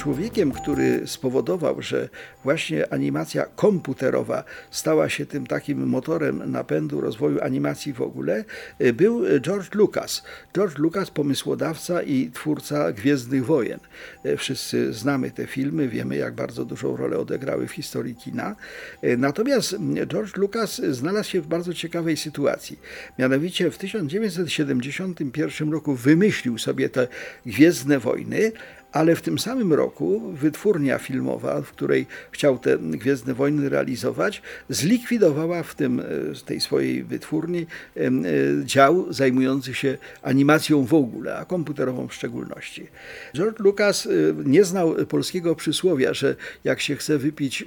Człowiekiem, który spowodował, że właśnie animacja komputerowa stała się tym takim motorem napędu rozwoju animacji w ogóle, y, był George Lucas. George Lucas, pomysłodawca i twórca Gwiezdnych Wojen. Y, Wszyscy znamy te filmy, wiemy jak bardzo dużą rolę odegrały w historii kina. Y, Natomiast George Lucas znalazł się w bardzo ciekawej sytuacji. Mianowicie w 1971 roku wymyślił sobie te Gwiezdne Wojny, ale w tym samym roku wytwórnia filmowa, w której chciał te Gwiezdne Wojny realizować, zlikwidowała w tym, e, tej swojej wytwórni em, e, dział zajmujący się animacją w ogóle, a komputerową w szczególności. George Lucas e, nie znał polskiego przysłowia, że jak się chce wypić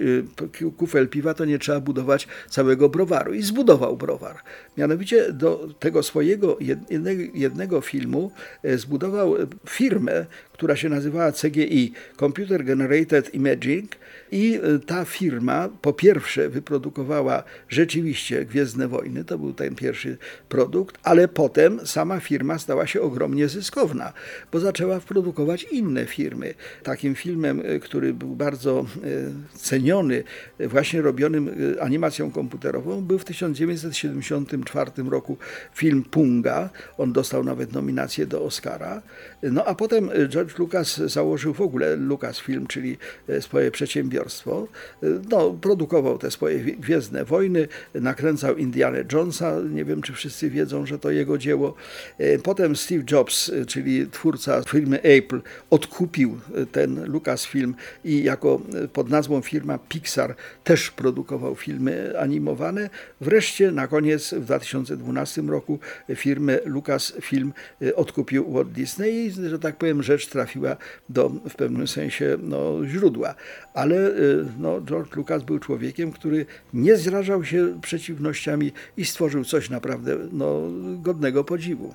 e, kufel piwa, to nie trzeba budować całego browaru. I zbudował browar. Mianowicie do tego swojego jednego, jednego filmu e, zbudował firmę, która się nazywała CGI, Computer Generated Imaging i e, ta firma po pierwsze wyprodukowała rzeczywiście Gwiezdne Wojny, to był ten pierwszy produkt, ale potem sama firma stała się ogromnie zyskowna, bo zaczęła produkować inne firmy. Takim filmem, e, który był bardzo e, ceniony, właśnie robionym animacją komputerową, był w 1974 roku film Punga. On dostał nawet nominację do Oscara. No a potem e, George Lucas założył w ogóle Lucasfilm, czyli e, swoje przedsiębiorstwo. E, No, produkował te swoje gwie- Gwiezdne Wojny, nakręcał Indiana Jonesa. Nie wiem, czy wszyscy wiedzą, że to jego dzieło. E, Potem Steve Jobs, czyli twórca firmy Apple, odkupił ten Lucasfilm i jako pod nazwą firma Pixar też produkował filmy animowane. Wreszcie na koniec w 2012 roku firmę Lucasfilm odkupił Walt Disney i, że tak powiem, rzecz trafiła do w pewnym sensie no, źródła. Ale e, no, George Lucas był człowiekiem, który nie zrażał się przeciwnościami i stworzył coś naprawdę no, godnego podziwu.